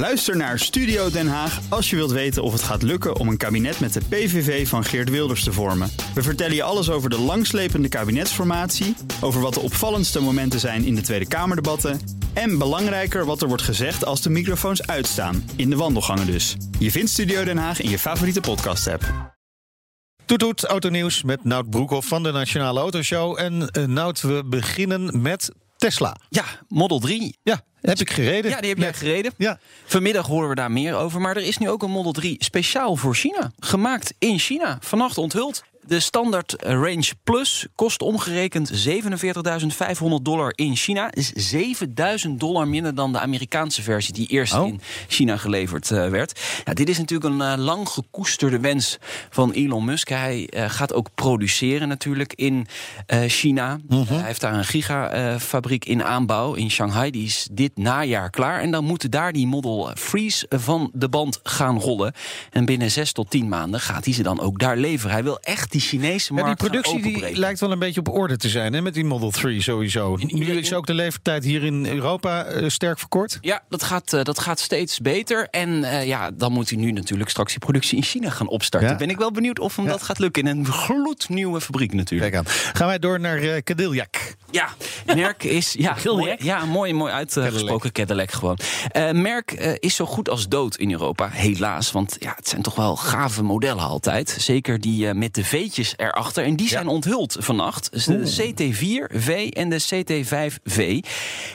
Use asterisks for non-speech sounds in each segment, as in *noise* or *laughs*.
Luister naar Studio Den Haag als je wilt weten of het gaat lukken om een kabinet met de PVV van Geert Wilders te vormen. We vertellen je alles over de langslepende kabinetsformatie, over wat de opvallendste momenten zijn in de Tweede Kamerdebatten en belangrijker wat er wordt gezegd als de microfoons uitstaan, in de wandelgangen dus. Je vindt Studio Den Haag in je favoriete podcast-app. Toet toet, autonieuws met Nout Broekhoff van de Nationale Autoshow. En uh, Nout, we beginnen met Tesla. Ja, Model 3. Ja, heb ik gereden. Ja, die heb jij gereden. Ja. Vanmiddag horen we daar meer over. Maar er is nu ook een Model 3 speciaal voor China. Gemaakt in China. Vannacht onthuld. De standaard Range Plus kost omgerekend 47.500 dollar in China. Is 7.000 dollar minder dan de Amerikaanse versie die eerst Oh. in China geleverd eh, werd. Ja, dit is natuurlijk een eh, lang gekoesterde wens van Elon Musk. Hij eh, gaat ook produceren natuurlijk in China. Mhm. Hij heeft daar een gigafabriek in aanbouw in Shanghai. Die is dit najaar klaar. En dan moeten daar die Model 3's van de band gaan rollen. En binnen 6 tot 10 maanden gaat hij ze dan ook daar leveren. Hij wil echt die Chinese Ja, markt die productie die lijkt wel een beetje op orde te zijn hè, met die Model 3 sowieso. Nu is ook de levertijd hier in Europa eh, sterk verkort. Ja, dat gaat, eh, dat gaat steeds beter. En eh, ja, dan moet hij nu natuurlijk straks die productie in China gaan opstarten. Ja. Ben ik wel benieuwd of hem dat gaat lukken in een gloednieuwe fabriek natuurlijk. Gaan wij door naar Cadillac. Ja, Merk is ja, mooi, ja mooi, mooi uitgesproken Cadillac gewoon. Eh, Merk eh, is zo goed als dood in Europa, helaas. Want ja, het zijn toch wel gave modellen altijd. Zeker die eh, met de V'tjes erachter. En die zijn onthuld vannacht. Dus de CT4V en de CT5V.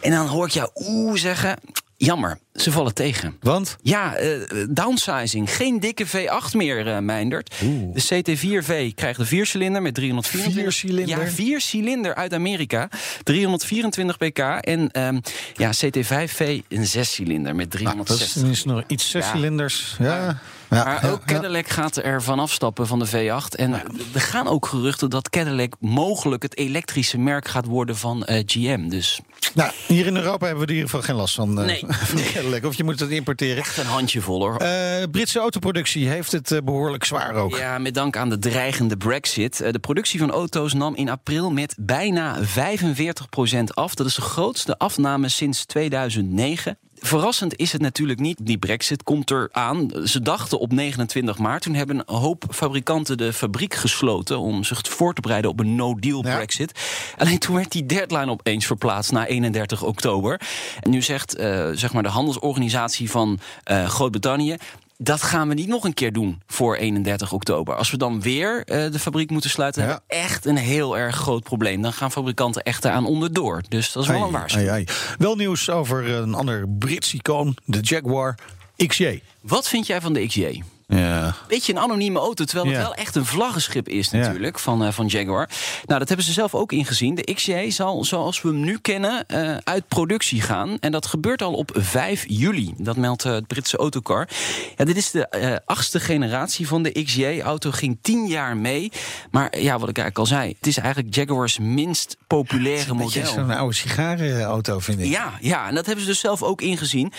En dan hoor ik jou oeh zeggen... Jammer, ze vallen tegen. Want? Ja, eh, downsizing. Geen dikke V8 meer, eh Meindert. De CT4V krijgt een viercilinder met 324... Viercilinder? Ja, vier cilinder uit Amerika. 324 pk. En ehm, ja, CT5V een zescilinder met Nou, dat is 360. nog iets zes Ja. cilinders. Ja. Ja. Maar ook ja. Cadillac gaat er van afstappen van de V8. En er gaan ook geruchten dat Cadillac mogelijk het elektrische merk gaat worden van eh, GM. Dus Nou, hier in Europa hebben we er in ieder geval geen last van. eh, Nee. *laughs* van Of je moet het importeren. echt een handjevol hoor. Eh Britse autoproductie heeft het eh, behoorlijk zwaar ook. Ja, met dank aan de dreigende brexit. Eh, De productie van auto's nam in april met bijna 45% af. Dat is de grootste afname sinds 2009. Verrassend is het natuurlijk niet. Die brexit komt eraan. Ze dachten op 29 maart. Toen hebben een hoop fabrikanten de fabriek gesloten... om zich voor te bereiden op een no-deal Ja. brexit. Alleen toen werd die deadline opeens verplaatst naar 31 oktober. En nu zegt eh, zeg maar de handelsorganisatie van eh, Groot-Brittannië... Dat gaan we niet nog een keer doen voor 31 oktober. Als we dan weer eh, de fabriek moeten sluiten, Ja. hebben we echt een heel erg groot probleem. Dan gaan fabrikanten echt eraan onderdoor. Dus dat is wel een waarschuwing. Wel nieuws over een ander Brits icoon, de Jaguar XJ. Wat vind jij van de XJ? Ja. Beetje een anonieme auto, terwijl het Ja. wel echt een vlaggenschip is Ja. natuurlijk van, eh, van Jaguar. Nou, dat hebben ze zelf ook ingezien. De XJ zal, zoals we hem nu kennen, eh, uit productie gaan. En dat gebeurt al op 5 juli. Dat meldt eh, het Britse autocar. Ja, dit is de achtste generatie van de XJ-auto. Ging 10 jaar mee. Maar ja, wat ik eigenlijk al zei, het is eigenlijk Jaguars minst populaire Een beetje model. zo'n oude sigarenauto, vind ik. Ja, ja, en dat hebben ze dus zelf ook ingezien.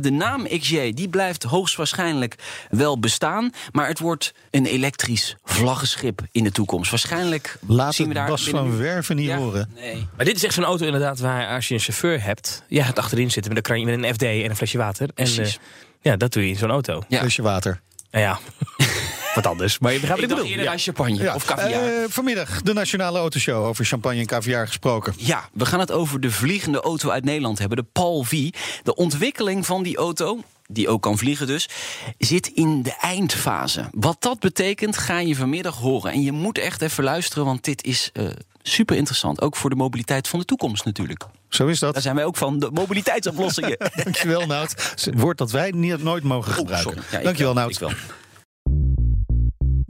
De naam XJ die blijft hoogstwaarschijnlijk wel bestaan. Maar het wordt een elektrisch vlaggenschip in de toekomst. Waarschijnlijk Laat zien we het daar Bas binnen van Werven niet Ja, horen. Nee. Maar dit is echt zo'n auto inderdaad waar als je een chauffeur hebt... Ja, het achterin zitten met een, kranje, met een FD en een flesje water. En Precies. eh, ja, dat doe je in zo'n auto. Ja. Flesje water. Nou ja, wat anders. Maar je begrijpt Ik wat ik bedoel. eerder Ja. aan champagne Ja. of caviar. Eh, vanmiddag de Nationale Autoshow over champagne en caviar gesproken. Ja, we gaan het over de vliegende auto uit Nederland hebben, de Paul V. De ontwikkeling van die auto, die ook kan vliegen dus, zit in de eindfase. Wat dat betekent, ga je vanmiddag horen. En je moet echt even luisteren, want dit is eh, super interessant. Ook voor de mobiliteit van de toekomst natuurlijk. Zo is dat. Daar zijn wij ook van, de mobiliteitsoplossingen. *laughs* Dankjewel, Nout. Woord dat wij niet, nooit mogen gebruiken. sorry. Ja, ik Dankjewel, wel, Nout.